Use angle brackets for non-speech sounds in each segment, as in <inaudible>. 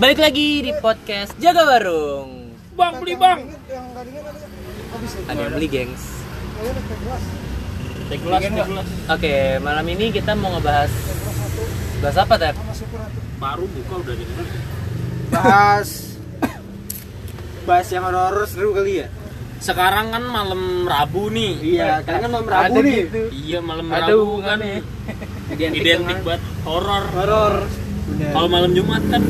Balik lagi di podcast Jaga Warung. Bang beli bang. Ada yang beli, gengs. Teh gelas, teh gelas. Oke, malam ini kita mau ngebahas bahas apa, Tep? Baru buka udah di bahas bahas yang horor seru kali ya Sekarang kan malam Rabu nih. iya karena kan malam Rabu Ada nih gitu. Iya malam Ada Rabu kan hubungannya. identik, identik banget horor. horor. Kalau malam Jumat kan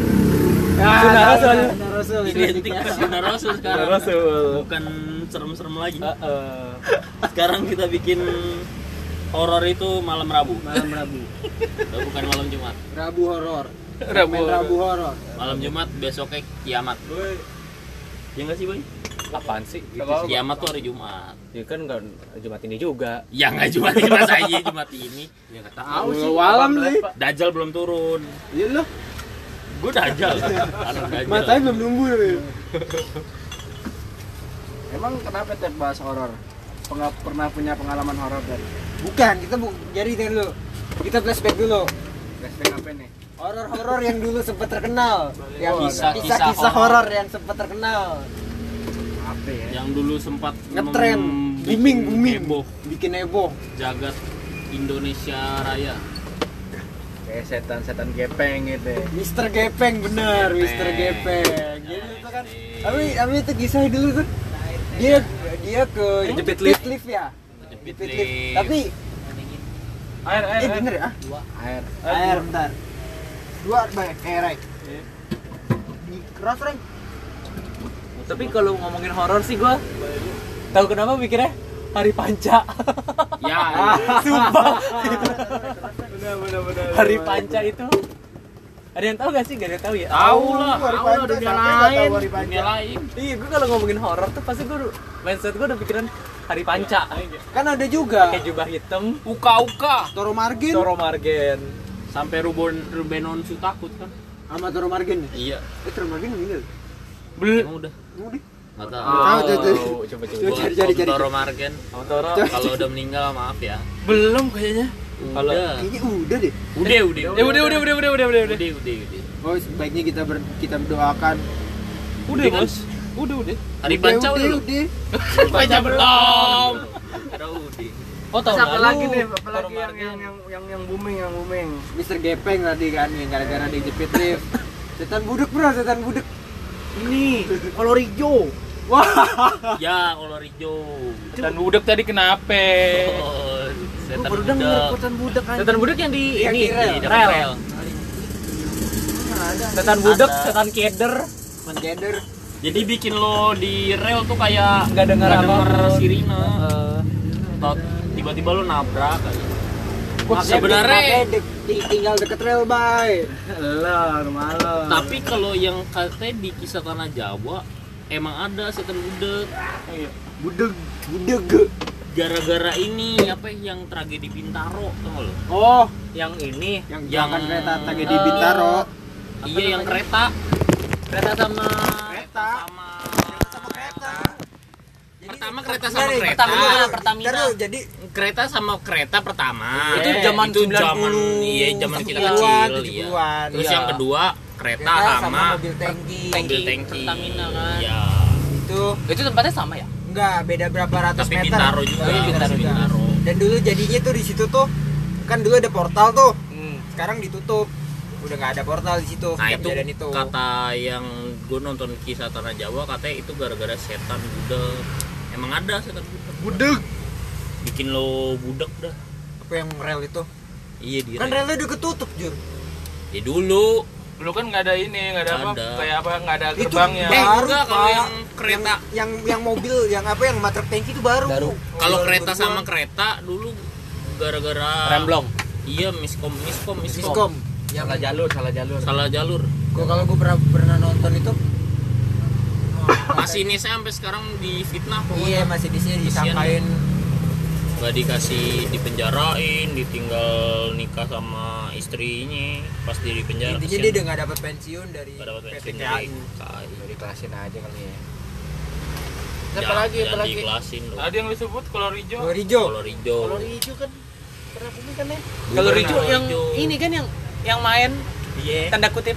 Ah, Sunnah Rasul. Sunnah Rasul identik sunnah Rasul sekarang. Sunnah Rasul. Bukan serem-serem lagi. Heeh. Sekarang kita bikin horor itu malam Rabu. malam Rabu Udah bukan malam Jumat. Rabu horor Rabu Main horor. Rabu horor Malam Jumat besoknya kiamat. Ya nggak sih, Boy? Apaan sih? Gitu sih. Kiamat tuh hari Jumat. Ya kan enggak Jumat ini juga. Ya nggak Jumat ini masa iya Jumat ini. Ya nggak tahu sih. malam nih Dajjal belum turun. iya loh Gue. Anak Dajjal. matanya belum numbuh nih emang kenapa teh bahas horor? Pernah punya pengalaman horor dari bukan kita bu jadi dulu. Kita flashback dulu. Flashback apa nih? Horor-horor yang dulu sempat terkenal. Yang Kisah-kisah horor. horor yang sempat terkenal. Apa ya? Yang dulu sempat ngetren. booming bikin booming. heboh. Bikin heboh. Jagat Indonesia Raya kayak setan-setan gepeng gitu Mister Gepeng bener Gepeng. Mister Gepeng. Jadi itu kan tapi tapi itu kisah dulu tuh. Dia dia ke Kejepit lift. lift. ya? Kejepit lift. tapi Air, eh bener ya? Dua. air. Air bentar. Dua banyak eh right di keras Ray. Tapi kalau ngomongin horor sih gua tahu kenapa mikirnya hari panca. <laughs> ya Sumpah. bener bener bener hari panca itu ada yang tahu gak sih? Gak ada yang tahu ya? tahu lah Hari tahu lah Panca, dunia lain tahu Hari Panca? dunia lain Iya, gue kalau ngomongin horor tuh pasti gue mindset gue udah pikiran hari panca. kan ada juga Pakai jubah hitam, uka uka Toro Margin Toro Margen. sampai Ruben Ruben Onsu takut kan sama Toro Margin ya? iya eh Toro Margin meninggal Bel. emang udah Tahu, tuh, tuh. Oh, coba coba. Coba cari, cari, cari. Toro Margen Sama Toro. kalau udah meninggal maaf ya Belum kayaknya. Kalau- udah kayaknya udah deh udah udah Ya udah udah udah udah udah udah udah. udah udah udah oh sebaiknya kita ber, kita berdoakan Udah, Udah, kan? Bos. Udah udah. hari panca udah udah, lu udah. panca belum ada udah Oh, tahun lalu. lagi nih? Apa Toro lagi yang, yang yang yang yang booming yang booming? Mister Gepeng tadi kan yang gara-gara dijepit lift. <laughs> Setan budek bro, setan budek. Ini kolor hijau. Wah, ya kolor hijau Dan budek tadi kenapa? oh, setan budak setan budek kan. Setan budek yang di Yang ini di rel. rel. Setan budek, Ada. setan keder. Jadi bikin lo di rel tuh kayak Nggak denger sirine Eh, Atau tiba-tiba lo nabrak kali Wah, sebenarnya- tinggal deket rel bay. Lah, malam. tapi kalau yang katanya di kisah tanah Jawa emang ada setan budek budeg, budeg. gara-gara ini apa yang tragedi Bintaro tau lo Oh, yang ini yang Yang- kereta tragedi Eh, Bintaro. iya yang kereta kereta sama Kereta. sama Sama kereta. pertama kereta sama kereta Pertamina, Pertamina. Jadi kereta sama kereta pertama Itu zaman itu 90, zaman iya zaman kita 70-an, kecil 70-an, iya. terus iya. yang kedua kereta, kereta sama, mobil tangki. mobil tangki Pertamina kan. iya Itu Itu tempatnya sama ya? enggak beda berapa ratus tapi meter. Bintaro juga Tapi Bintaro juga. Bintaro. Dan dulu jadinya tuh di situ tuh kan dulu ada portal tuh. Hmm. Sekarang ditutup. Udah nggak ada portal di situ. nah itu, kejadian itu. kata yang gue nonton kisah tanah Jawa katanya itu gara-gara setan budek emang ada setan budeg. Bikin lo budek dah Apa yang rel itu? iya dia Kan relnya udah ketutup, Jur. ya dulu Dulu kan nggak ada ini, nggak ada, apa, Ada. kayak apa, nggak ada Itu gerbangnya. Eh, baru enggak, kalau yang kereta. yang, yang yang mobil yang apa yang matrik tangki itu baru. Baru. kalau Oh, kereta 2000-an. sama kereta dulu gara-gara Remblong. iya miskom miskom miskom, Miskom. Yang Salah jalur, salah jalur. salah jalur gua kalau gua pernah pernah nonton itu masih ini saya sampai sekarang di fitnah iya pokoknya masih di sini disangkain nggak dikasih dipenjarain ditinggal nikah sama istrinya pas dia di penjara intinya kesian. dia udah nggak dapat pensiun dari Nggak dapat PT pensiun KAI dari KAI. Udah dikelasin aja kali ya Apa Jangan- lagi, apa jangan lagi? diikhlasin loh Ada yang disebut kolor hijau. Kolor hijau kolor hijau Kolor hijau kan pernah punya kan ya kolor yang hijau. ini kan yang yang main iya tanda kutip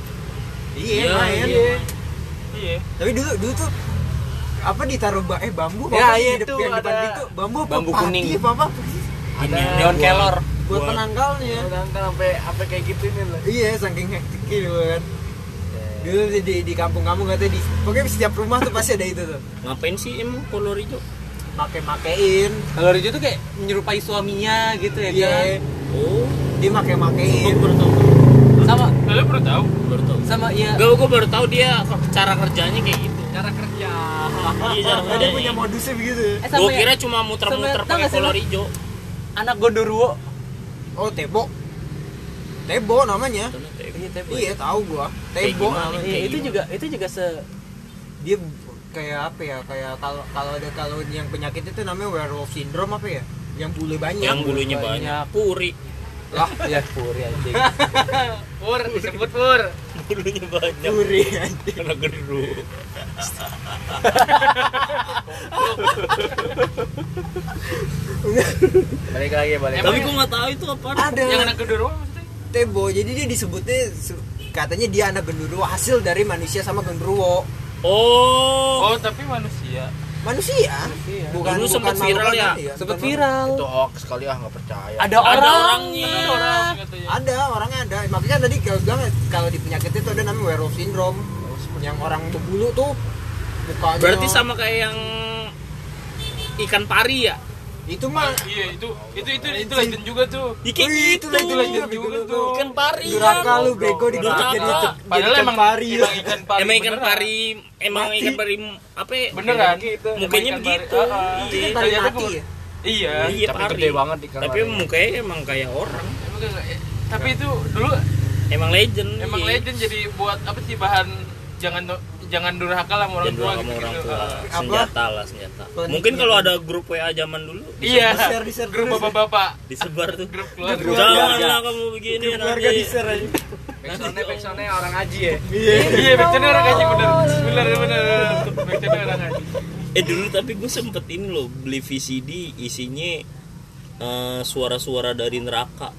Iya, Iya, main. Iya. Iya. Tapi dulu dulu tuh apa ditaruh ba eh bambu Ya, iya yang depan ada pintu bambu apa bambu pati kuning. apa apa Ini Neon kelor. buat Buat- penangkalnya Nangkal sampai sampai kayak gitu nih lah. iya saking hektik gitu kan dulu di di, di kampung-kampung katanya di pokoknya setiap rumah tuh pasti ada itu tuh Ngapain sih emang kolor hijau? make-makein Kalau Rijo tuh kayak menyerupai suaminya gitu ya iya kan. Oh, dia gue baru tahu. Sama Kalian perlu tahu? Baru tahu. sama ya Gak, gue baru tahu dia cara kerjanya kayak gitu. cara kerja. Iya, cara dia kerjanya. punya modusnya begitu Eh, Gue ya, kira cuma muter-muter pakai kolor hijau. anak Gondoruo. oh tebo tebo namanya Iya, Tebo. iya tahu gua tebo Iya, itu juga itu juga se dia kayak apa ya kayak kalau kalau ada kalau yang penyakit itu namanya werewolf syndrome apa ya yang bulu banyak Yang bulunya banyak. banyak. Puri. Lah ya puri anjing. <laughs> Pur, disebut pur. Bulunya banyak. Duri anjing. Karena geru. Balik lagi, balik. Tapi gue nggak tahu itu apa. ada yang anak kedua maksudnya? tebo jadi dia disebutnya katanya dia anak genderuwo hasil dari manusia sama genderuwo Oh. Oh, tapi manusia. Manusia Manusia. bukan Dulu makhluk viral ya? Sempet bukan viral. itu hoax kali ah nggak percaya Ada Ada orang. orangnya. Ada orang katanya. ada orangnya ada makanya tadi kalau bilang kalau di penyakit itu ada namanya werewolf syndrome yang orang berbulu tuh mukanya Berarti sama kayak yang ikan pari ya? Itu mah Iya, itu itu itu itu legend juga tuh. Ya, kayak Wih, gitu. itu legend, juga tuh. Ikan pari. duraka lu bego di Duraka. jadi Padahal emang pari emang ikan pari. emang ikan pari, emang Mati. ikan pari apa? ya? Beneran. Mukanya begitu. Itu Iya. ternyata Iya. Iya, tapi gede banget ikan Tapi mukanya emang kayak orang. Kayak- Tapi itu dulu Emang legend. emang iya. legend jadi buat apa sih bahan jangan jangan durhaka lah sama orang tua gitu. orang tua. Senjata lah senjata. Mungkin kalau ada grup WA zaman dulu Iya. Di-share, di-share Grup bapak-bapak. disebar tuh. Grup keluarga. Janganlah kamu begini Grup keluarga nanti. di share aja backsoundnya backsoundnya orang haji ya Iya, backsoundnya orang haji bener. Bener bener. Backsoundnya orang haji. Eh dulu tapi gue sempet ini loh beli VCD isinya eh, suara-suara dari neraka.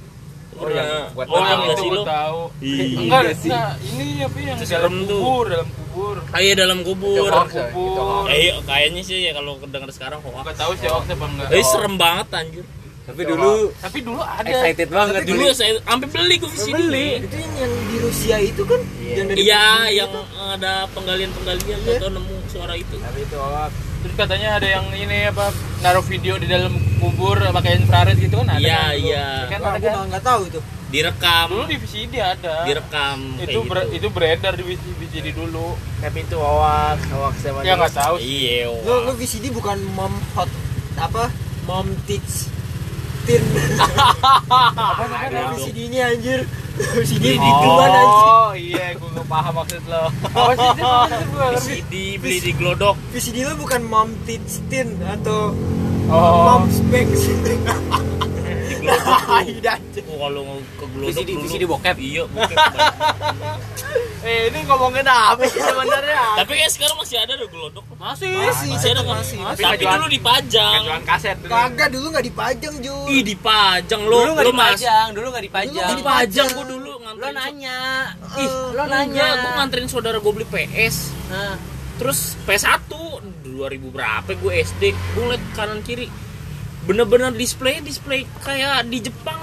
Oh, yang buat Oh, yang itu gue tahu. Iya. Enggak, enggak. Ini apa yang dalam kubur, dalam kubur. Ah iya dalam kubur. Itu kubur. Eh, iya, kayaknya sih ya kalau kedenger sekarang hoax. Enggak tahu sih hoax apa enggak. Eh serem banget anjir. Tapi dulu Tapi dulu ada. excited banget Dulu saya sampai beli gue VCD. Beli. itu yang, yang di Rusia itu kan yang dari Iya, yang itu. ada penggalian-penggalian Iya. atau nemu suara itu. tapi itu hoax Terus katanya ada yang ini apa naruh video di dalam kubur pakai infrared gitu kan ada. Iya, kan dulu. iya. Kan Wah, kan. nggak- nggak tahu itu Direkam, Dulu di VCD ada. direkam itu ber- gitu. itu beredar di VCD dulu. tapi itu hoax hoax sama Ya nggak tahu. Iya. lu lu. VCD bukan mom hot apa mom teach tin <laughs> Apa sih kan? Ada. VCD ini anjir <laughs> VCD di Oh. duluan oh iya gue nggak paham maksud lo. VCD beli di Glodok. VCD lu bukan mom tin atau Oh. mom specs <laughs> Di Glodok. Tidak. Oh, kalau ke Glodok VCD dulu. VCD bokep. Iya, bokep. <laughs> eh ini ngomongin apa sih sebenarnya <laughs> Tapi kayak sekarang masih ada deh Glodok. Masih. Masih, Masih ada kan? masih. Tapi dulu dipajang. Kan jualan kaset dulu. Kagak dulu nggak dipajang Jun. Ih, dipajang lo. Dulu nggak Lo mas. dipajang, dulu nggak dipajang. Dulu Dipajang gua dulu Lo nganterin. nanya. Ih, Lo nanya. Enggak, gua nganterin saudara gue beli PS. Nah, Terus PS1 2000 berapa gue SD. Gue ngeliat kanan kiri. Bener-bener display display kayak di Jepang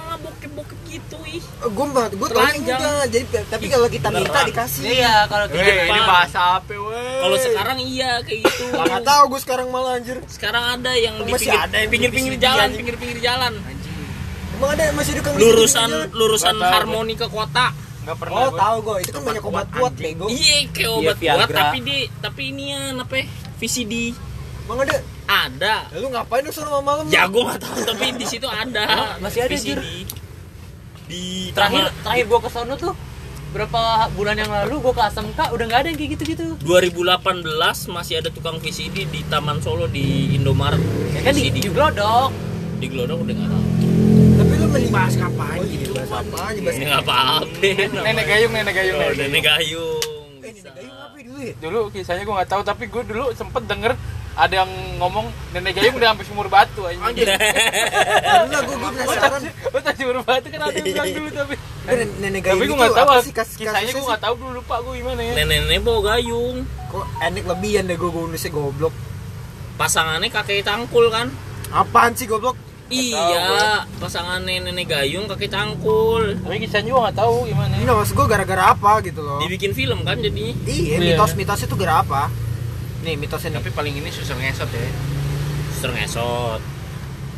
gitu ih. Gue mbak, gue enggak. Jadi tapi kalau kita minta dikasih. iya kalau kita eh ini bahasa apa weh Kalau sekarang iya kayak gitu. Nggak tahu gue sekarang malah anjir. Sekarang ada yang di Masih pinggir ada yang pinggir-pinggir VCD, jalan, anjing. pinggir-pinggir jalan. Emang ada masih kang Lurusan lurusan harmoni ke kota. Nggak pernah. Oh gua. tahu gue, itu kan banyak obat kuat bego. Iya, kayak Iya, obat kuat tapi di tapi ini ya apa ya, VCD Emang ada? ada. Ya, lu ngapain lu suruh malam? Ya gue gak tahu tapi di situ ada. Masih ada, VCD. Jur. Di terakhir taman- terakhir gua ke sono tuh berapa bulan yang lalu gua ke ASMK udah nggak ada yang kayak gitu-gitu. 2018 masih ada tukang VCD di Taman Solo di Indomaret. Ya kan di, VCD di Glodok. di Glodok udah nggak tahu. Tapi lu mending bahas kapan Oh, gitu. Bahas apa aja bahas. Ini nggak apa-apa. Nenek gayung, nenek gayung. Oh, nenek nenek gayung. Eh, ini gayung apa dulu ya? dulu kisahnya gue nggak tahu tapi gue dulu sempet denger ada yang ngomong nenek gayung udah sampai sumur batu anjing. Aduh lah, gue gue penasaran. Tadi sumur batu kan ada yang bilang dulu tapi nenek gayung Tapi gue itu nggak tahu sih kas- kisahnya gue nggak tahu dulu lupa gue gimana ya. nenek-nenek bawa gayung Kok enek lebihan deh gue gue nulisnya goblok. pasangannya kakek tangkul kan Apaan sih goblok? iya pasangan nenek gayung kakek tangkul Tapi kisahnya gue nggak tahu gimana. Ini maksud gue gara-gara apa gitu loh. dibikin film kan jadinya Iya, Iya. mitos-mitosnya tuh gara apa? Nih, mitosnya nih. Tapi paling ini susah ngesot ya. suster ngesot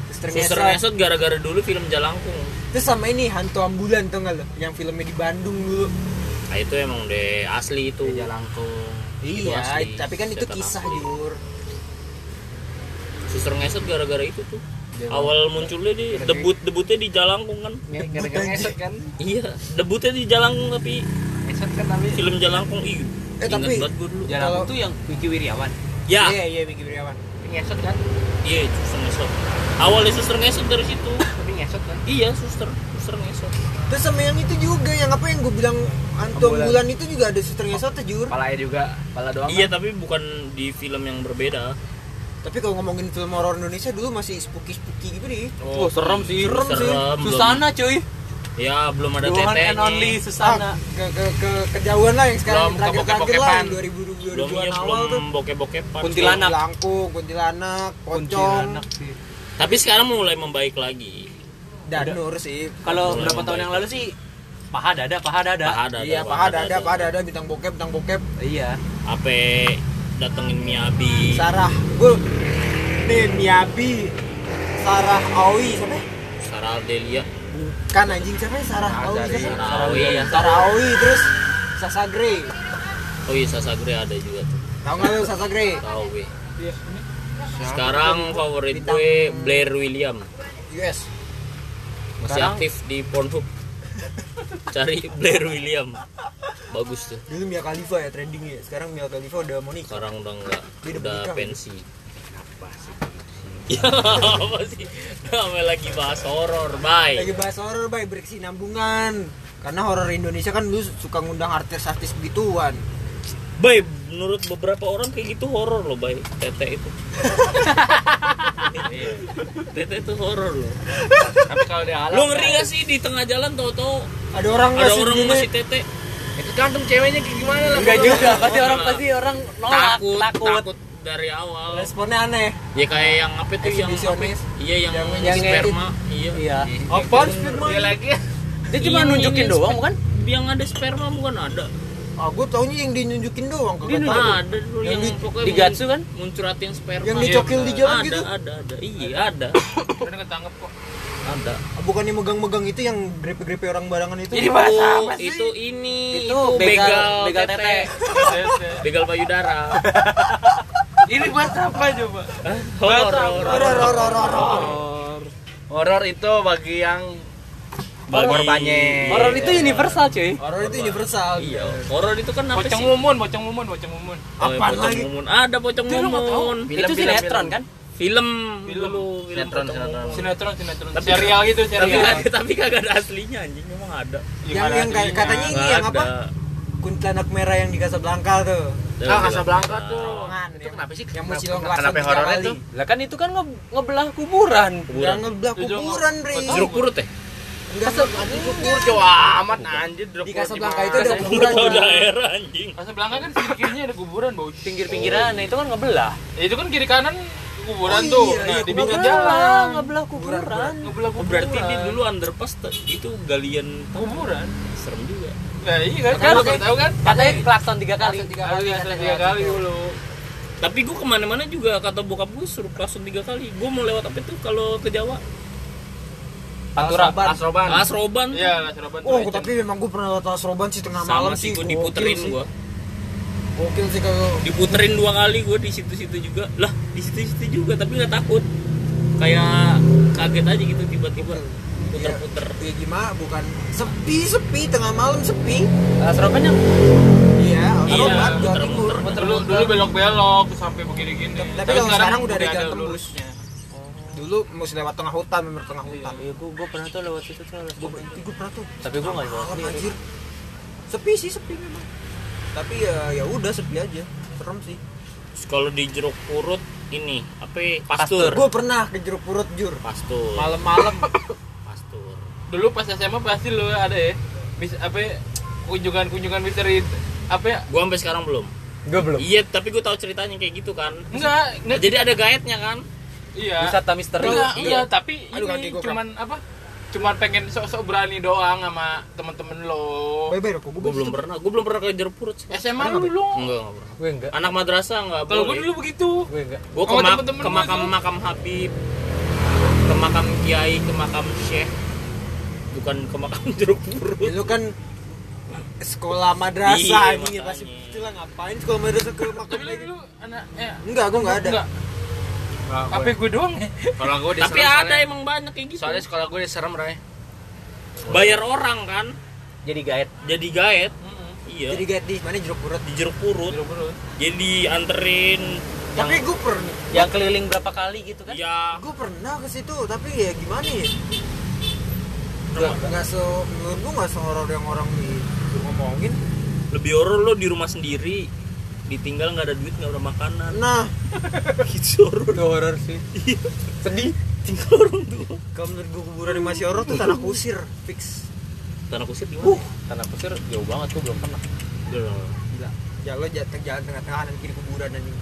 Suster suster Ngesot. ngesot gara-gara dulu film jalangkung Terus sama ini hantu ambulan tuh nggak lo? Yang filmnya di Bandung dulu. nah itu emang deh asli itu Jalangkung. Itu Iya, asli. tapi kan itu Setan kisah asli. jur. suster ngesot gara-gara itu tuh awal munculnya di debut debutnya di jalangkung kan Gara-gara ngesot kan. iya debutnya di jalangkung tapi Ngesot kan tapi film jalangkung iya Eh, Ingat tapi- dulu Jalan Kalau- itu yang Wiki Wiryawan. ya Iya, iya, Vicky Wiryawan. Ngesot kan. iya suster ngesot awalnya suster ngesot dari situ Tapi ngesot kan. iya suster suster ngesot Terus sama yang itu juga, yang apa yang gue bilang hantu Ambulan. ambulan itu juga ada suster ngesot tuh jur. Palanya juga, pala doang. iya kan? tapi bukan di film yang berbeda Tapi kalau ngomongin film horor Indonesia dulu masih spooky-spooky gitu deh. Oh, serem sih. Serem sih. serem, belum- Susana cuy. Ya belum ada and tetenya only Ah, Susana. ke, ke, ke kejauhan lah yang sekarang Belum terakhir terakhir lah yang 2000 belum 2000-an iya awal tuh. belum bokep-bokepan Kuntilanak. Langkung, kuntilanak, pocong, Kuntilanak sih. tapi sekarang mulai membaik lagi danur sih. Kalau berapa tahun yang lalu sih paha dada, paha dada. paha dada Iya, paha dada, paha dada, bintang bokep, bintang bokep. Iya. apa datengin Miyabi Sarah, gue nih Miyabi, Sarah Aoi, siapa? ya? Sarah Ardelia Bukan anjing siapa ya? Sarah Aoi, dari siapa? Sarah Aoi Sarah Aoi, terus Sasa Grey. oh iya Sasagre ada juga tuh Tahu nggak lu Sasa Grey? tahu gue sekarang favorit gue Blair William US. masih Sekarang- aktif di Pornhub cari Blair William bagus tuh Dulu Mia Khalifa ya trendingnya. Sekarang Mia Khalifa udah mau nikah. sekarang udah enggak udah pensi <laughs> ya apa sih namanya lagi bahas horor bye Lagi bahas horor, bay berkesinambungan. Karena horor Indonesia kan dulu suka ngundang artis-artis begituan. Bay, menurut beberapa orang kayak gitu horor loh, Bay. Tete itu. Tete itu horor loh. Tapi kalau di alam Lu ngeri gak sih di tengah jalan tau-tau Ada orang ada orang masih tete? itu gantung ceweknya kayak gimana lah. Enggak juga, pasti orang pasti orang nolak, takut, takut. takut dari awal. responnya aneh. Ya kayak yang apa tuh yang apa? Iya yang, Yang- yang yang sperma. Iya. Iya. Apaan sperma? Dia lagi. Dia cuma Iya, nunjukin ini doang, bukan? Yang ada sperma bukan ada. Ah, gue taunya yang dinunjukin doang. Dia tahu. ada dulu Yang yang, di- pokoknya di Gatsu kan? muncratin sperma. Yang dicokil di jalan ada, gitu? Ada, ada, Iya, ada. Udah ketangkep kok. Ada. Ah, Bukannya megang-megang itu yang grepe-grepe orang barangan itu? Jadi bahasa Oh, apa sih? itu ini Itu begal- begal tete. begal payudara <laughs> Ini buat apa coba? horor Horor, horor, horor, horor. Itu bagi yang Bagi- korbannya. Horor itu universal, cuy. Horor itu universal. iya horor itu kan apa Pocong sih mumun, pocong mumun, pocong mumun. Oh, ya, Apaan pocong lagi? mumun ada tahu? mumun Film, itu film, sinetron film. kan? film Film. dulu Sinetron, sinetron. Sinetron, sinetron. Tapi- serial gitu, tapi serial. <laughs> tapi kagak ada aslinya anjing memang ada Yang yang katanya ini yang apa? Kuntilanak merah yang di Casablanca tuh. Ah, Casablanca tuh. Kan, Itu kenapa sih? Yang Kenapa- muncul Kenapa horor itu? Lah kan itu kan nge- ngebelah kuburan. Yang kuburan ngebelah Itu kuburan, Bre. jeruk purut ya Enggak, Kukur cowok amat anjir. Di Casablanca itu ada kuburan. Bang. daerah anjing Casablanca kan kiri kirinya ada kuburan, bau. Pinggir-pinggiran itu kan ngebelah. Ya, itu kan kiri kanan kuburan Oh, tuh. iya, nah, iya, di pinggir jalan. Ngebelah, kuburan. Ngebelah Oh, kuburan. berarti di dulu underpass itu galian kuburan. serem juga Nah, iya kan? Kan, Kalau tahu kan? Katanya klakson tiga kali. Tiga Kali kali, katanya. tiga kali dulu. tapi gue ke mana-mana juga kata bokap gue suruh langsung tiga kali gue mau lewat apa itu kalau ke Jawa Pantura. Asroban. Asroban. Iya, Asroban. Oh, tapi memang gue pernah lewat Asroban sih tengah sama malam sih sih. gue Gokil diputerin sih. gue Gokil sih kalau diputerin dua kali gue di situ-situ juga lah di situ-situ juga tapi nggak takut kayak kaget aja gitu tiba-tiba puter-puter. Ya gimana bukan. Sepi sepi tengah malam sepi. Asroban yang iya Iya, muter-muter. Timur. dulu dulu belok-belok sampai begini-gini. Tapi kalau sekarang udah ada jalan tembus. lurusnya. dulu mesti lewat tengah hutan memang tengah hutan. Iya, gua, gua pernah tuh lewat situ tuh. gue gue pernah tuh. Tapi gua enggak bawa. malam anjir. Sepi sih sepi memang. Tapi ya ya udah sepi aja. Serem sih. Kalau di jeruk purut ini apa ya? pastur. Gue pernah ke jeruk purut jur. Pastur. Malam-malam. pastur <laughs> Dulu pas SMA pasti lu ada ya. mis- apa ya, kunjungan-kunjungan misteri apa ya? Gua sampai sekarang belum. Gue belum. Iya, tapi gue tahu ceritanya kayak gitu kan. Enggak, enggak. Jadi ada guide-nya kan. Iya. Wisata misteri. Enggak, Iya. iya, tapi Aduh, ini gua cuman apa? Cuman pengen sok-sok berani doang sama temen-temen lo. Rokok Gue belum pernah. Gue belum pernah ke jeruk purut. sih. SMA lu lu. Enggak, enggak pernah. Gue enggak. Anak madrasah enggak Kalau gue dulu begitu. Gue enggak. Gue ke, gua makam makam Habib, ke makam Kiai, ke makam Syekh, bukan ke makam jeruk purut. Lu kan sekolah madrasah Iya, ini pasti itulah ngapain sekolah madrasah ke makam Tapi lu lagi. dulu anak eh Enggak, gua enggak ada. enggak. Apa gue doang? Kalau gue Tapi ada emang banyak kayak gitu. Soalnya sekolah gue diserem, Ray. bayar orang kan, Jadi guide. jadi guide. Iya. Jadi guide di mana jeruk purut. di jeruk purut. Jeruk purut. Jadi anterin Tapi gue pernah Yang keliling berapa kali gitu kan? ya gue pernah ke situ tapi ya gimana ya nggak nggak se menurut gue nggak sehoror yang orang di di ngomongin. Lebih horor lo di rumah sendiri. Ditinggal nggak ada duit nggak ada makanan. Nah. <laughs> Gitu horor. Itu horor sih. Sedih. tinggal orang tua. Kalau menurut gue kuburan yang masih horor tuh tanah kusir fix. Tanah kusir di mana? Tanah kusir jauh banget tuh belum pernah. Udah. Gila. jalan jalan jalan tengah-tengah kanan kiri kuburan anjing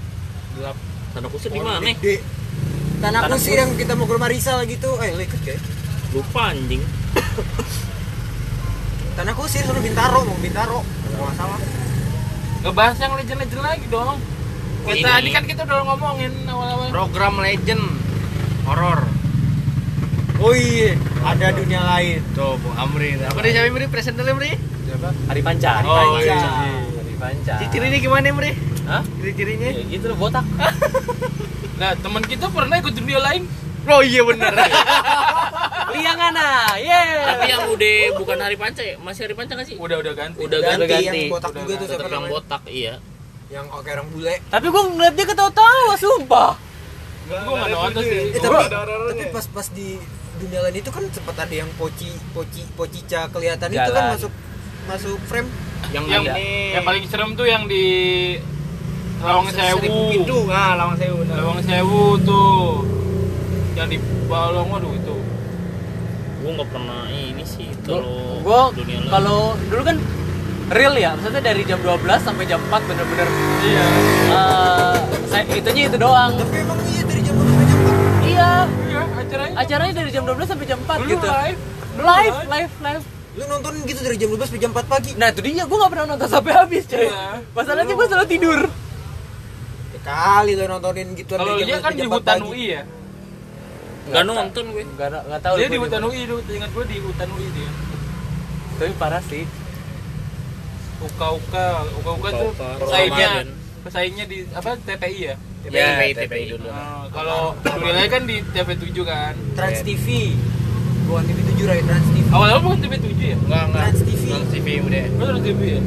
Gelap. tanah kusir di mana? gede. tanah, Tanah kusir yang kita mau ke rumah Rizal gitu. Eh lu ikut kayak lupa anjing tanah kusir suruh bintaro mau bintaro nggak salah Ngebahas yang legend-legend lagi dong. Kita Ini. tadi kan kita udah ngomongin awal-awal. Program legend horor. oh iya ada dunia lain Tuh, Bung Amri. Apa dia siapa Mri? Presenternya Mri? Hari Panca. Oh, Panca. Hari Panca. Ciri-cirinya gimana Mri? Hah? Ciri-cirinya? Ya gitu loh botak. <laughs> Nah, teman kita pernah ikut dunia lain. Oh iya bener. <laughs> Liangana. Yeay. tapi yang udah bukan hari panca ya masih hari panca nggak sih Udah udah ganti. udah ganti, ganti, yang botak juga tuh siapa yang botak iya yang kayak orang bule Tapi gue ngeliat dia ketawa-tawa, sumpah. Gua enggak nonton sih. Eh, tapi, tapi pas pas di dunia lain itu kan sempat ada yang poci poci pocica kelihatan itu kan Jalan. masuk masuk frame yang Yang ini yang paling serem tuh yang di Lawang Sewu. pintu. Nah, Lawang Sewu. Lawang Sewu tuh. Yang di Balong waduh itu. Gue nggak pernah ini sih Gue kalau dunia lain. kalau dulu kan real ya, maksudnya dari jam 12 sampai jam 4 bener-bener Iya. eh saya itunya itu doang. tapi emang iya dari jam berapa jam berapa? Iya, Iya, acaranya. acaranya dari jam 12 sampai jam 4 Dulu gitu. live. Live, live, live. lu nontonin gitu dari jam 12 sampai jam 4 pagi Nah itu dia, gue gak pernah nonton sampai habis coy Iya. Masalahnya gue selalu tidur ya kali lu nontonin gitu Kalau dia kan di hutan UI ya. Nggak nonton gue Gak, gak tau Dia di hutan UI dulu, ingat gue di hutan UI dia. Tapi parah sih Uka uka, uka uka tuh Uka-uka. pesaingnya, pesaingnya di apa TPI ya. Ya, TPI, TPI dulu. Nah, kalau lain kan di TV7 kan. Trans TV bukan TV 7 Rai Trans TV Awal-awal bukan TV7 ya? Enggak, enggak. Trans TV. Trans TV udah. Oh, Trans TV ya?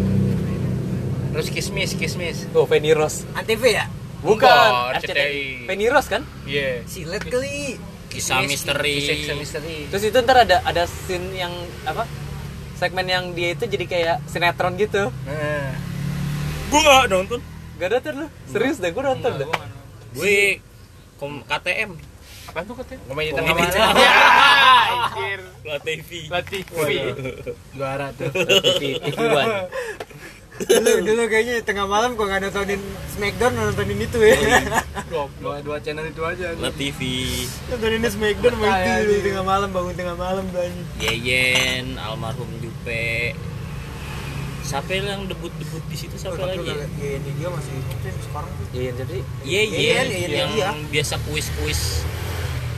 Terus kismis, kismis. Tuh Feni Rose Antv ya Bukan RCTI. Feni Rose kan Iya. silet kali kisah misteri Kisah misteri. Terus itu ntar ada ada scene yang apa segmen yang dia itu jadi kayak sinetron gitu Nah. gue nggak nonton Gak nonton lu? Serius deh, gue nonton deh gue kom KTM Apaan tuh katanya? Komedi tengah malam. tengah. Ya, anjir. La TV La TV. Juara tuh. TV, TV One <laughs> dulu dulu kayaknya tengah malam kok nggak nontonin Smackdown nontonin itu ya. Dua, dua channel itu aja. La TV nontonin Smackdown mau itu dulu tengah malam bangun tengah malam banyak Yeyen almarhum Jupe. Siapa yang debut debut di situ? Siapa lagi? ini dia masih mungkin sekarang. Tuh Iya jadi Yeyen Yeyen, Yeyen yang biasa kuis kuis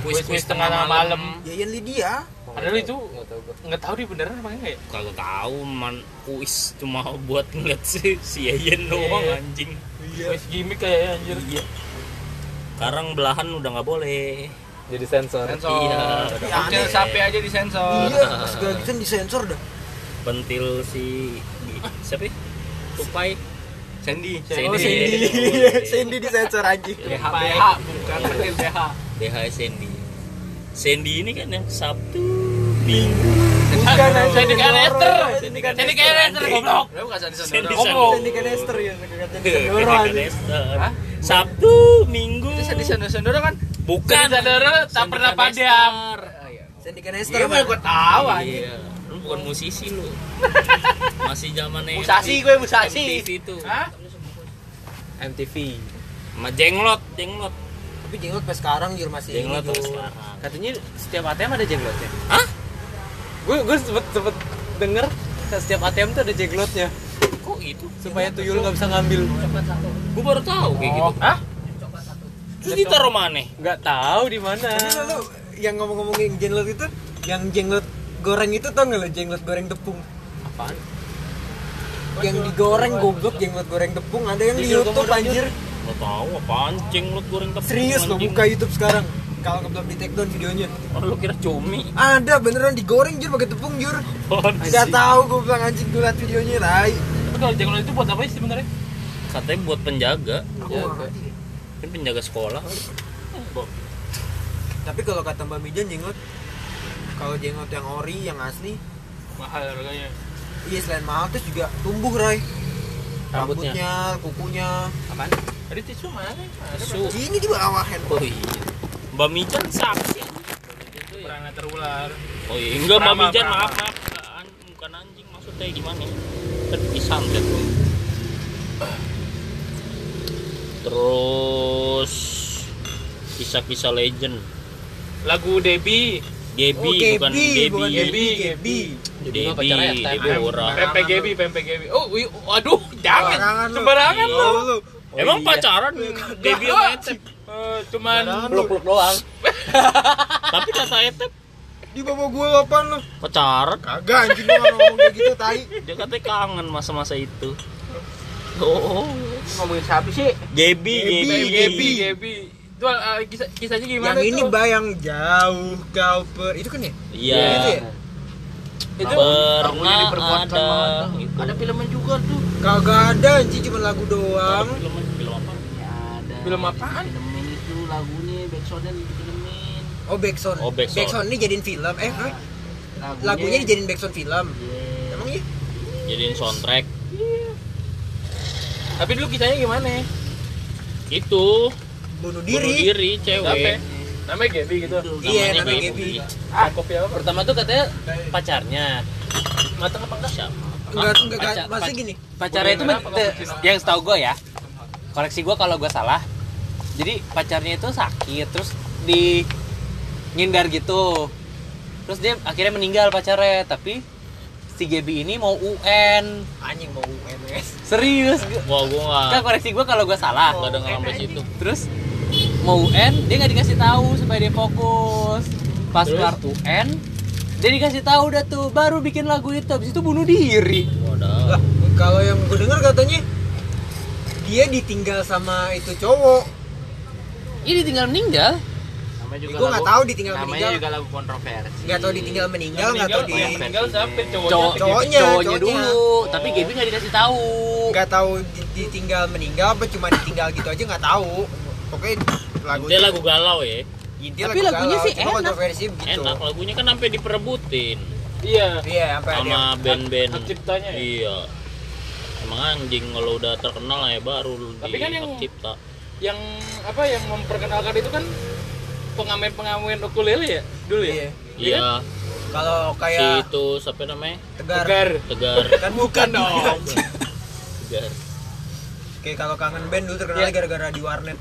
Kuis-kuis tengah malam. Yayan Lydia Padahal itu Gak tau gue nggak tahu di beneran apa enggak ya? kagak tahu man kuis cuma buat ngeliat si si Yeyen doang Iya. anjing Kuis gimmick kayaknya anjir. iya sekarang belahan udah nggak boleh Jadi sensor Sensor. Iya. Kecil sapi aja di sensor. iya segala gitu disensor dah pentil si siapa ya? tupai Sandy. Sandy. oh Sandy <laughs> Sandy disensor anjing BH BH bukan pentil BH. DH Sandy Sandy ini kan yang Sabtu Minggu bukan Sandy Canister. Sandy Canister goblok. Lu bukan Sandy Sandoro. Sandy ya Iya? Sabtu Minggu Itu Sandy Sandoro kan? bukan Sandy Sandoro tak pernah padam. Oh iya. Sandy Canister Iya, Bang. gua tahu anjing. Iya. Lu bukan musisi lu. <laughs> Masih zamannya Musasi gue, musasi. MTV itu. Hah? MTV Sama jenglot, jenglot. Tapi jenglot pas sekarang jur masih Jenglot sekarang. katanya setiap ATM ada jenglotnya Hah? Gue gue sempet sempet denger setiap ATM tuh ada jenglotnya Kok gitu? supaya tuyul nggak bisa ngambil Gue baru tahu kayak gitu. Hah? Terus ditaruh mana? nggak tahu di mana lu yang ngomong-ngomongin jenglot itu, yang jenglot goreng itu tau nggak lo jenglot goreng tepung? apaan Yang digoreng goblok jenglot goreng tepung ada yang di YouTube anjir. Gak tahu apaan jenglot goreng tepung. Serius lo buka YouTube sekarang. Kalau belum di take down videonya. Oh, lu kira cumi. Ada beneran digoreng jur pakai tepung jur. Gak tahu gue bilang anjing gue liat videonya tai. Tapi kalau jenglot itu buat apa sih sebenarnya? Katanya buat penjaga. Nggak ngerti. Kan penjaga sekolah. Tapi kalau kata Mbak Mijan jenglot kalau jenglot yang ori yang asli Mahal harganya. iya selain mahal terus juga tumbuh Ray Rambutnya. rambutnya kukunya apaan Ada tisu mana? Ada Su. ini di bawah handphone Oh iya. Mbak Mijan saksi. pernah terular. Oh iya, enggak Mbak Mijan, maaf maaf. An- bukan anjing maksudnya gimana? Kan disantet. Terus kisah-kisah legend. Lagu Debi, Gebi Oh, bukan Gebi, Gebi. bukan Gebi. Gebi Jadi mah Debi, ya, Debi orang. Pempe Gebi, Pempe Gebi. Oh, wih, aduh, jangan. Sembarangan lu. Sembarangan Iya. lu. Emang iya. pacaran Debi sama Etep. Eh, cuman peluk peluk doang <laughs> Tapi kata Etep di bawah gua apaan lu pacaran. kagak anjing gua nggak ngomong kayak gitu tai Dia katanya kangen masa-masa itu. Oh, Ngomongin siapa sih? Gebi, Gebi, Gebi, Gebi. Itu eh, kisah, kisahnya gimana yang ini tuh? bayang jauh kau per itu kan ya Iya. Itu ya? Itu pernah ada. banget. Gitu. Ada filmnya juga tuh. kagak ada anjing cuma lagu doang Film film apa? Ya ada. Film apaan? Itu lagunya backsoundnya difilmin. oh backsound Oh, backsound. ini jadiin film eh eh, Lagunya, lagunya dijadiin backsound film Iya. emang iya Jadiin soundtrack. Tapi dulu kisahnya gimana? Itu bunuh bunuh diri diri Siapa? cewek. Namanya Gebi gitu. Iya, Namanya. Gebi. Ah, kopi apa? pertama tuh katanya pacarnya Matang apa enggak siapa? enggak enggak enggak gini pacarnya itu yang setahu gue ya koleksi gue kalau gue salah jadi pacarnya itu sakit terus di ngindar gitu. Terus dia akhirnya meninggal pacarnya tapi si Gebi ini mau UN anjing mau UMS serius? Wah, gua kan enggak koreksi gue kalau gue salah. Enggak dengar sampai situ. terus mau UN dia nggak dikasih tahu supaya dia fokus. Pas kelar UN dia dikasih tahu udah tuh baru bikin lagu itu. Habis itu bunuh diri. Wadah. lah kalau yang gue dengar katanya dia ditinggal sama itu cowok ini tinggal meninggal Namanya juga gue nggak tahu ditinggal Namanya meninggal juga lagu kontroversi. nggak tahu ditinggal meninggal nggak tahu di meninggal siapa? Cowoknya. cowok Cowoknya, cowoknya, cowoknya. dulu tapi Gaby nggak dikasih tahu nggak tahu di- ditinggal meninggal apa cuma ditinggal gitu aja nggak tahu pokoknya lagu Dia lagu galau ya. Intinya Tapi lagu lagunya galau, sih cuma enak. kontroversi begitu Enak lagunya kan sampai diperebutin Iya. iya sampai sama band-band. ciptanya ya? Iya. Emang anjing kalau udah terkenal ya baru Tapi di kan yang- cipta. Yang apa yang memperkenalkan itu kan pengamen-pengamen ukulele ya dulu ya? Iya. Iya. kalau Si kayak itu siapa namanya? tegar Tegar. Tegar. <laughs> kan bukan dong Tegar. kayak kalau kangen band dulu terkenalnya gara-gara di warnet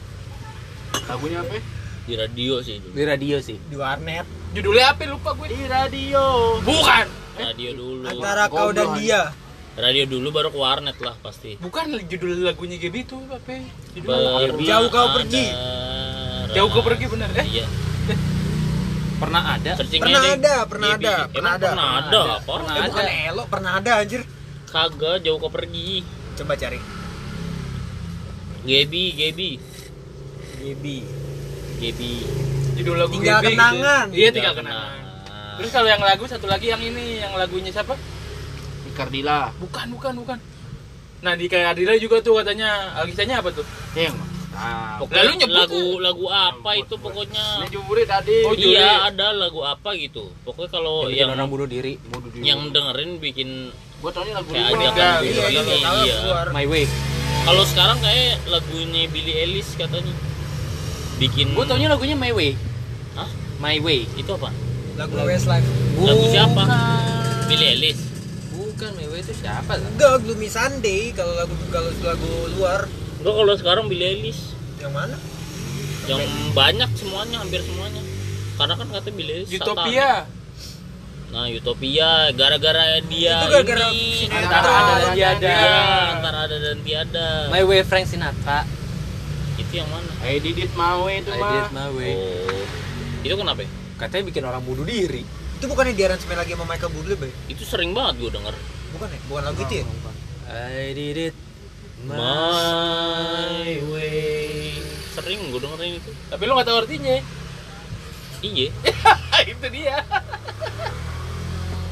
Lagunya apa? Di radio sih dulu. di radio sih di warnet Judulnya apa lupa gue. Di radio. Bukan. Radio dulu. antara kau dan dia Radio dulu baru ke warnet lah pasti. Bukan judul lagunya Gebi itu apa? Pergi Jauh kau ada pergi. Jauh kau pergi bener eh? Iya. <laughs> pernah ada Searchingnya Pernah deh. ada, pernah ada, Emang pernah ada. pernah ada. Apa? Pernah eh, ada. bukan elo pernah ada anjir Kagak jauh kau pergi. coba cari Gebi, Gebi, Gebi Gebi. Judul lagu Tinggal Gebi kenangan. Gitu. Iya tinggal kenangan. Terus kalau yang lagu satu lagi yang ini yang lagunya siapa? Di Kardila. Bukan, bukan, bukan. Nah di kayak Adila juga tuh katanya kisahnya apa tuh? Yang Nah, Pokoknya Lalu nyebut lagu lagu apa itu pokoknya? Ini tadi. Oh, juri. iya ada lagu apa gitu. Pokoknya kalau yang, yang orang bunuh diri yang dengerin bikin Gua taunya lagu kayak Iya, kan iya iya. Ini tahu iya keluar my way. Kalau sekarang kayak lagunya Billie Eilish katanya. Bikin gue taunya lagunya my way. Hah? my way. Itu apa? Lagu Westlife. Lagu siapa? Bukan. Billie Eilish Bukan, Mewe itu siapa? Zak? Enggak, Gloomy Sunday kalau lagu kalau lagu luar. enggak kalau sekarang Billie Eilish Yang mana? yang banyak semuanya hampir semuanya karena kan katanya Billie Eilish Utopia. nah Utopia gara-gara dia Itu gara-gara ini. Antara ada dan tiada. Iya, antara ada dan tiada My Way Frank Sinatra. itu yang mana I did it my way itu I mah. did my way. oh itu kenapa ya? Katanya bikin orang bunuh diri. Itu bukannya diaransemen lagi sama Michael Bublé, Bay? itu sering banget gue denger Bukan ya? Bukan lagu itu ya? I did it my way sering gue dengerin itu Tapi lu gak tahu artinya. iya <laughs> itu dia.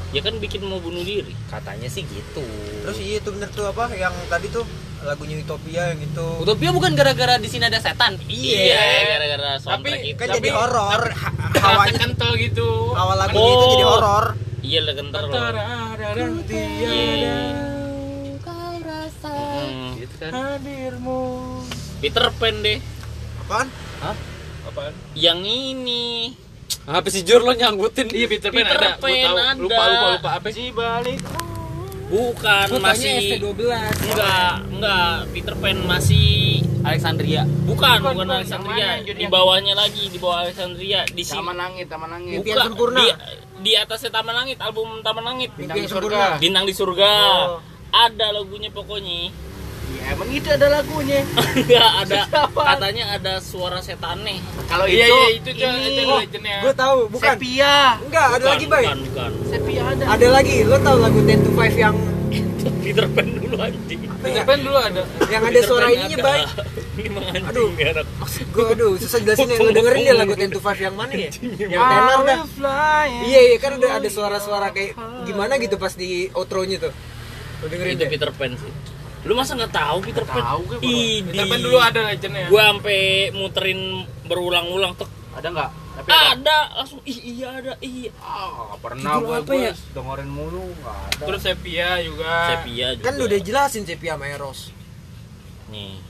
ya kan bikin mau bunuh diri Katanya sih gitu. Terus iya itu bener tuh apa yang tadi tuh lagunya Utopia yang itu. Utopia bukan gara-gara di sini ada setan. iya gara-gara soundtrack Tapi- itu Kan Tapi- jadi horor. Ha- Hawanya kental gitu. awal lagunya itu jadi Oh. horor. Iya lah kentar loh Antara ada dan tiada Iya. Mm. Gitu kan. hadirmu. Peter Pan deh Apaan? Apaan? yang ini Apa sih Jur lo nyanggutin? Iya Peter Pan Peter ada. Gua Pan tahu. ada. Lupa lupa lupa apa sih? balik. bukan masih enggak enggak Peter Pan masih Alexandria. bukan Bukan, bukan bukan. Alexandria di bawahnya lagi di bawah Alexandria di sini Taman langit, taman langit. Impian Sempurna. di, di atasnya Taman Langit album Taman Langit Bintang di Impian surga. Sempurna. Bintang di surga Oh. ada lagunya pokoknya Ya, emang itu ada lagunya. <laughs> enggak ada Siapa? katanya ada suara setane Kalau Iya, itu, iya, itu ini. itu itu Oh, legendnya. gue tahu, bukan. Sepia. Enggak, ada Bukan, lagi, Bay. bukan bukan Sepia ada. Ada lagi. Lo tahu lagu 10 to 5 yang Peter Pan dulu anjing Peter Pan dulu ada. yang ada suara ininya, ada. Bay? Emang anjing Aduh. ya, anak. Gue aduh, susah jelasin ya. Lo dengerin deh lagu 10 to 5 yang mana ya? Yang tenor dah. fly. Iya, iya kan udah ada suara-suara kayak gimana gitu pas di outro-nya tuh. Lo dengerin itu deh. Peter Pan sih lu masa nggak tahu Peter Pan Tahu. Idi. Peter Pan dulu ada legendnya. gua sampai muterin berulang-ulang tuh Ada enggak? Tapi ada. ada langsung ih iya ada iya Ah, nggak pernah gue apa ya? dengerin mulu enggak ada. Terus Sepia juga. sepia juga Kan udah jelasin Sepia sama Eros. nih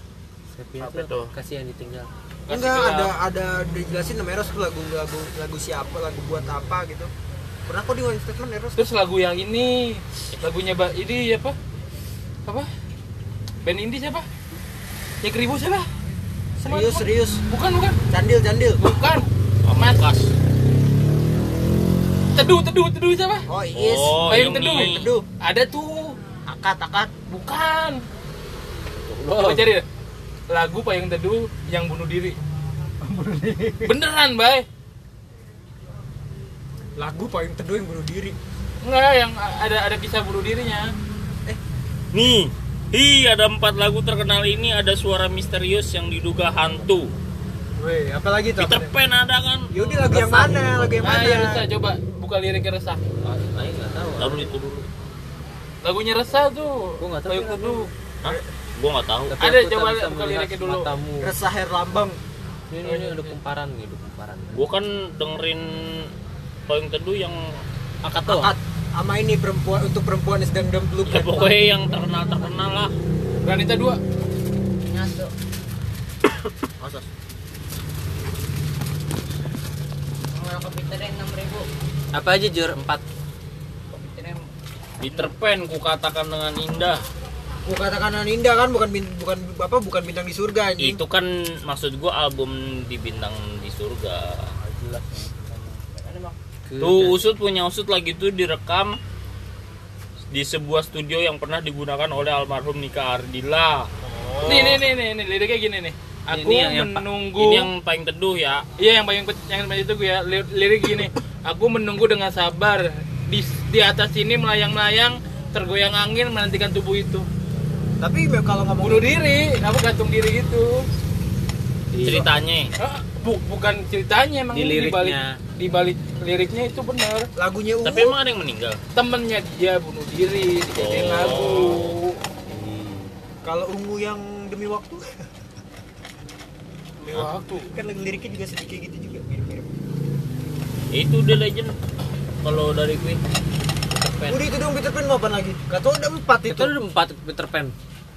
Apa tuh? Kasih yang ditinggal. Kasih Enggak, ada ada udah jelasin sama Eros tuh lagu lagu lagu siapa, lagu buat apa gitu. Pernah kok di one statement Eros? Terus lagu yang ini, lagunya Mbak ini apa? Apa? Band indie siapa? Yang ribu siapa? Serius, serius. Bukan, bukan. Candil, candil. Bukan. Mas. Kas. Teduh, teduh, teduh siapa? Oh, Iis. Oh, Payung teduh. ini. Teduh. Ada tuh. Akad, akad. Bukan. Coba cari. Lagu Payung Teduh yang bunuh diri. Beneran, Bay. Lagu paling teduh yang bunuh diri. Enggak, yang ada ada kisah bunuh dirinya. nih Hi, ada empat lagu terkenal ini ada suara misterius yang diduga hantu. Weh, apalagi tuh? Peter Pan ada kan? Yaudah lagu yang mana? Lagu yang Ah, mana? ya resah coba buka liriknya resah. Ayo nggak tahu. Taruh itu dulu. Lagunya resah tuh. Gua nggak tahu lagu. Teduh. Hah? Gua nggak tahu. Tapi Ada, coba buka liriknya dulu. Matamu. Resah Herlambang. Ini, ini, ini ada kumparan nih, ada kumparan. Gua kan dengerin Payung Teduh yang Akad tuh. Akad sama ini perempuan untuk perempuan yang sedang dalam ya, pelukan. pokoknya yang terkenal terkenal lah. Granita 2. Nyatu. Asas. Apa aja Jur? Empat. Peter Pan ku katakan dengan indah. Gua katakan indah kan bukan bukan apa bukan bintang di surga anjing. Itu kan maksud gua album di bintang di surga. Tuh usut punya usut lagi tuh direkam di sebuah studio yang pernah digunakan oleh almarhum Nika Ardila. Nih nih nih nih, nih liriknya gini nih. Aku Ini yang- yang menunggu Ini yang paling teduh ya. Iya yang paling yang paling itu gue ya Lir- lirik gini. Aku menunggu dengan sabar di di atas sini melayang-melayang tergoyang angin menantikan tubuh itu. Tapi kalau ngomong Bunuh diri, aku gantung diri gitu. Ceritanya. Ah, bu- bukan ceritanya emang Di ini liriknya. dibalik dibalik liriknya itu benar. lagunya Ungu Tapi emang ada yang meninggal. Temennya dia bunuh diri dijadiin Oh. lagu. kalau Ungu yang demi waktu <laughs> Demi waktu. kan lagu liriknya juga sedikit gitu juga mirip-mirip. Itu The Legend. Kalau dari Pan. Udah itu dong Peter Pan mau apa lagi? Gak tau ada empat itu. Itu ada empat Peter Pan.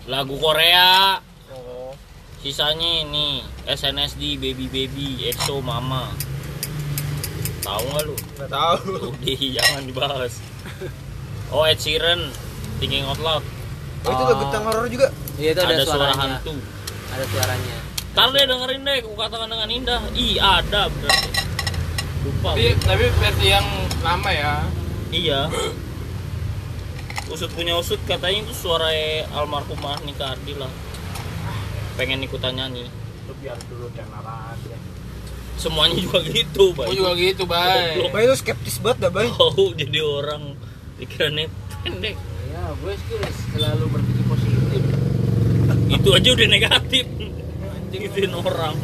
Lagu Korea. Oh. Sisanya ini SNSD Baby Baby EXO Mama. Tahu nggak lu? Gak tahu. Udah <laughs> jangan dibahas. oh Ed Sheeran Thinking Out Loud Oh, itu lagu tentang horor juga. Iya itu ada, ada suara suaranya. hantu Ada suaranya. Ntar deh dengerin deh, aku katakan dengan indah Ih ada berarti Lupa Tapi, tapi versi yang lama ya. Iya Usut punya usut katanya itu suara almarhumah Nika Ardi lah Pengen ikutan nyanyi Lu biar dulu channel aja. Semuanya juga gitu Bay juga gitu, Bay. Goblok. Bay lu skeptis banget dah, Bay. Oh jadi orang Pikirannya pendek Ya, gue sih selalu berpikir positif. Itu aja udah negatif Gituin orang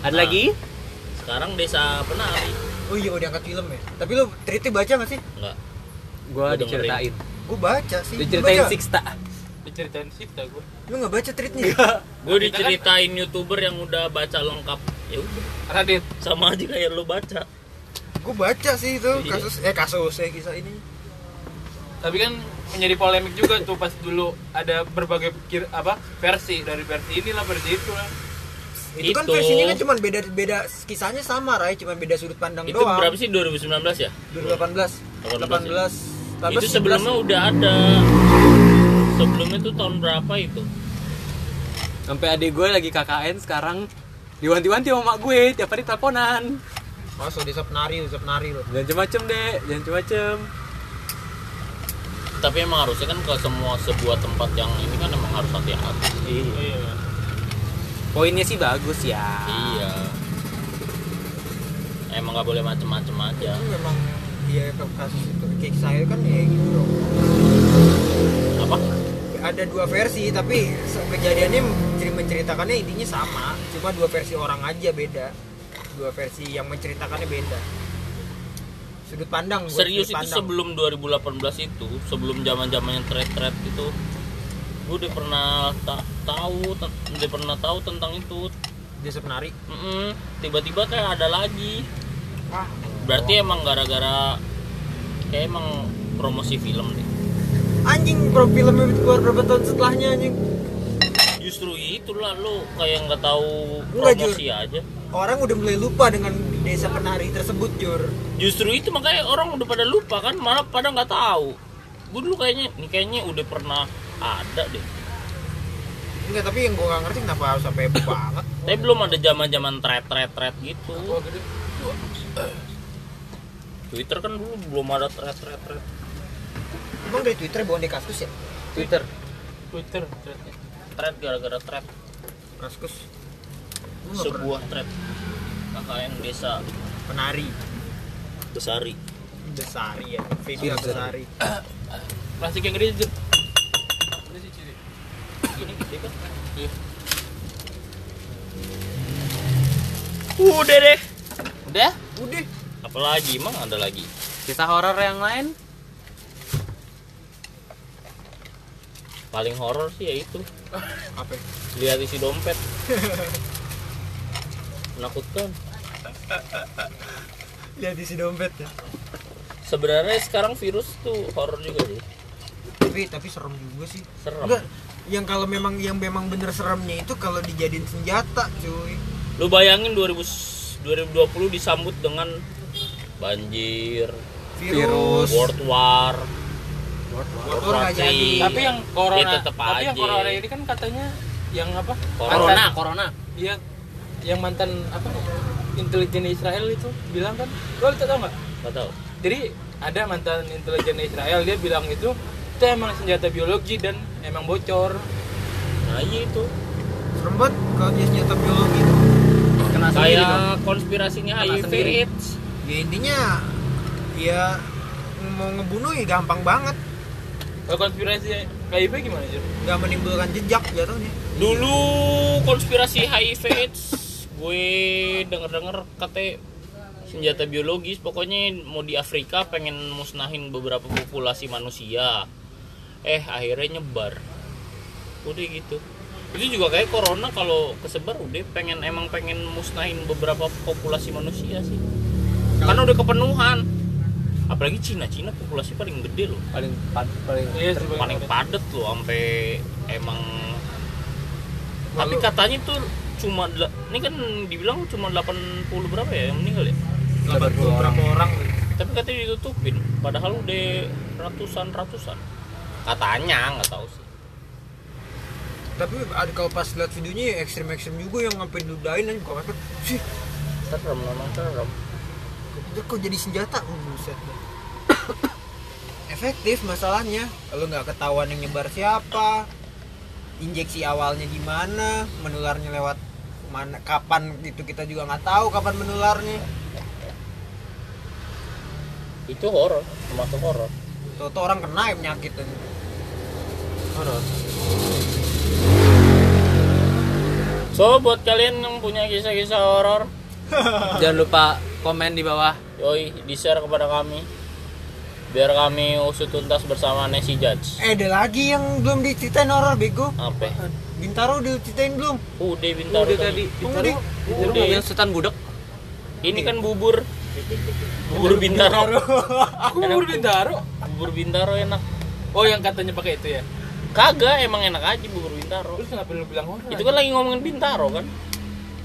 Ada Nah. lagi? Sekarang desa penari Oh iya, udah angkat film ya. Tapi lu treatnya baca gak sih? Enggak Gua Gua diceritain. Gue baca sih. Lu Diceritain baca? Sixta. Diceritain Sifta gue. Lu gak baca treatnya? Gue diceritain youtuber yang udah baca lengkap ya udah Radit. sama aja kayak lu baca gue baca sih itu Iya. kasus eh kasus eh kisah ini. Tapi kan menjadi polemik juga tuh pas dulu ada berbagai kir, apa versi dari versi inilah versi itu lah. Itu, kan Itu. versinya kan cuma beda beda kisahnya sama, Rai, cuma beda sudut pandang itu doang. berapa sih 2019 ya 2018. 18. itu sebelumnya udah ada sebelumnya tuh tahun berapa itu Sampai adik gue lagi KKN sekarang diwanti-wanti sama mak gue tiap hari teleponan. Oh, so desa penari, desa penari loh. Jangan macem-macem deh, jangan macem-macem. Tapi emang harusnya kan ke semua sebuah tempat yang ini kan emang harus hati-hati Iya. Poinnya sih bagus ya. iya emang nggak boleh macem-macem aja Itu memang dia ke kasus itu kayak saya kan ya gitu loh. apa Ada dua versi tapi kejadiannya mencer- menceritakannya intinya sama, cuma dua versi orang aja beda. Dua versi yang menceritakannya beda. Sudut pandang serius sudut itu pandang. sebelum 2018 itu sebelum zaman zamannya thread-thread itu gue udah pernah ta- tahu udah pernah tahu tentang itu desa penari. Mm-mm. tiba-tiba kayak ada lagi berarti emang gara-gara kayak emang promosi film deh Anjing pro filmnya keluar berapa tahun setelahnya anjing. justru itulah lo kayak nggak tahu Enggak, promosi aja Orang udah mulai lupa dengan desa penari tersebut, Jur. justru itu makanya orang udah pada lupa kan malah pada nggak tahu gue dulu kayaknya ini kayaknya udah pernah ada deh Enggak, tapi yang gua gak ngerti kenapa harus sampai heboh banget. tapi belum ada zaman zaman thread thread thread gitu. Twitter kan dulu belum ada thread thread thread Emang dari Twitter bawa di kaskus ya? Twitter. Twitter. threadnya. thread gara-gara thread Kaskus. Sebuah thread KKN desa penari. Besari Besari ya. Video Besari. <coughs> Plastik yang gede Jur. Ini sih Ciri. ini gede kan Iya. udah deh Udah? Udah. apalagi emang ada lagi Kisah horor yang lain? paling horor sih ya itu Apa? lihat isi dompet <laughs> menakutkan <laughs> Lihat isi dompet ya. sebenarnya sekarang virus tuh horor juga sih Tapi tapi serem juga sih. serem Enggak. Yang kalau memang yang memang bener seremnya itu kalau dijadiin senjata, cuy. lu bayangin 2000 2020 disambut dengan banjir Virus. world war jadi. Tapi yang corona, Ya, tapi yang corona ini kan katanya yang apa? Corona. Corona, corona. Iya, yang mantan apa? Intelijen Israel itu bilang kan, lo tau nggak? nggak tahu Jadi ada mantan intelijen Israel dia bilang itu itu emang senjata biologi dan emang bocor. nah iya itu Serem banget kalau dia senjata biologi itu. Kena sendiri dong. kayak konspirasinya Kena HIV. AIDS Ya intinya ya mau ngebunuh ya gampang banget. Kalau konspirasi KIP gimana sih? Gak menimbulkan jejak jatuhnya. dulu konspirasi HIV AIDS gue denger denger katanya senjata biologis pokoknya mau di Afrika pengen musnahin beberapa populasi manusia. Eh akhirnya nyebar. Udah gitu. Itu juga kayak corona kalau kesebar udah pengen emang pengen musnahin beberapa populasi manusia sih. Karena udah kepenuhan. Apalagi Cina Cina populasi paling gede loh. Paling pad, paling Iya, paling padat loh sampai emang tapi katanya tuh cuma ini kan dibilang cuma 80 berapa ya yang meninggal ya 80 berapa orang tapi katanya ditutupin padahal udah ratusan ratusan katanya nggak tahu sih Tapi ada kalau pas lihat videonya ya ekstrim-ekstrim juga yang diludahin aja buka masker. Sih, serem memang serem kok jadi senjata? Oh, buset. <coughs> Efektif masalahnya. Kalau nggak ketahuan yang nyebar siapa, injeksi awalnya gimana, menularnya lewat mana, kapan itu kita juga nggak tahu kapan menularnya. itu horor termasuk horor Tuh, orang kena ya penyakit. Horor. so buat kalian yang punya kisah-kisah horor <laughs> Jangan lupa komen di bawah. yoi di share kepada kami biar kami usut tuntas bersama Nancy Judge Eh, ada lagi yang belum diceritain horor bego. apa Bintaro udah ceritain belum? udah bintaro Udah tadi. Udah. Bintaro Udah. mobil setan budek. ini kan bubur bubur bintaro Aku <laughs> bubur bintaro. bubur bintaro enak Oh yang katanya pakai itu ya. kagak emang enak aja bubur bintaro Terus kenapa lu bilang horor? itu kan lagi ngomongin bintaro kan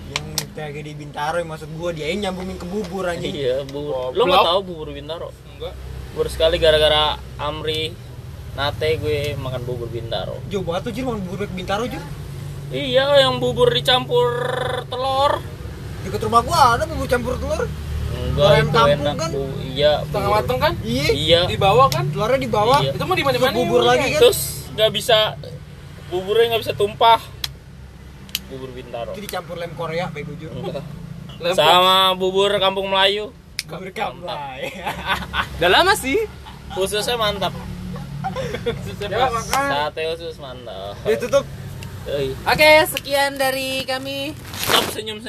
Yang kayak di Bintaro yang maksud gua dia yang nyambungin ke bubur anjing. iya bubur lo nggak tahu bubur bintaro enggak. bubur sekali gara-gara Amri Nate gue makan bubur bintaro Jauh banget tuh Jir, mau bubur Bintaro Jir. iya yang bubur dicampur telur Dekat rumah gua ada bubur campur telur. enggak Ayam itu kampung enak kan? Bu- iya Setengah mateng kan? Iya. iya Di bawah kan? Telurnya di bawah. Iya. Itu mah di mana-mana. bubur ya, lagi kan? terus nggak bisa buburnya nggak bisa tumpah bubur bintaro Itu dicampur lem Korea bego. <laughs> Lempok. sama bubur kampung Melayu Bubur kampai. Udah lama sih. khususnya mantap Ya, makan. sate khusus mantap Dia tutup. Yoi. Oke, sekian dari kami. stop senyum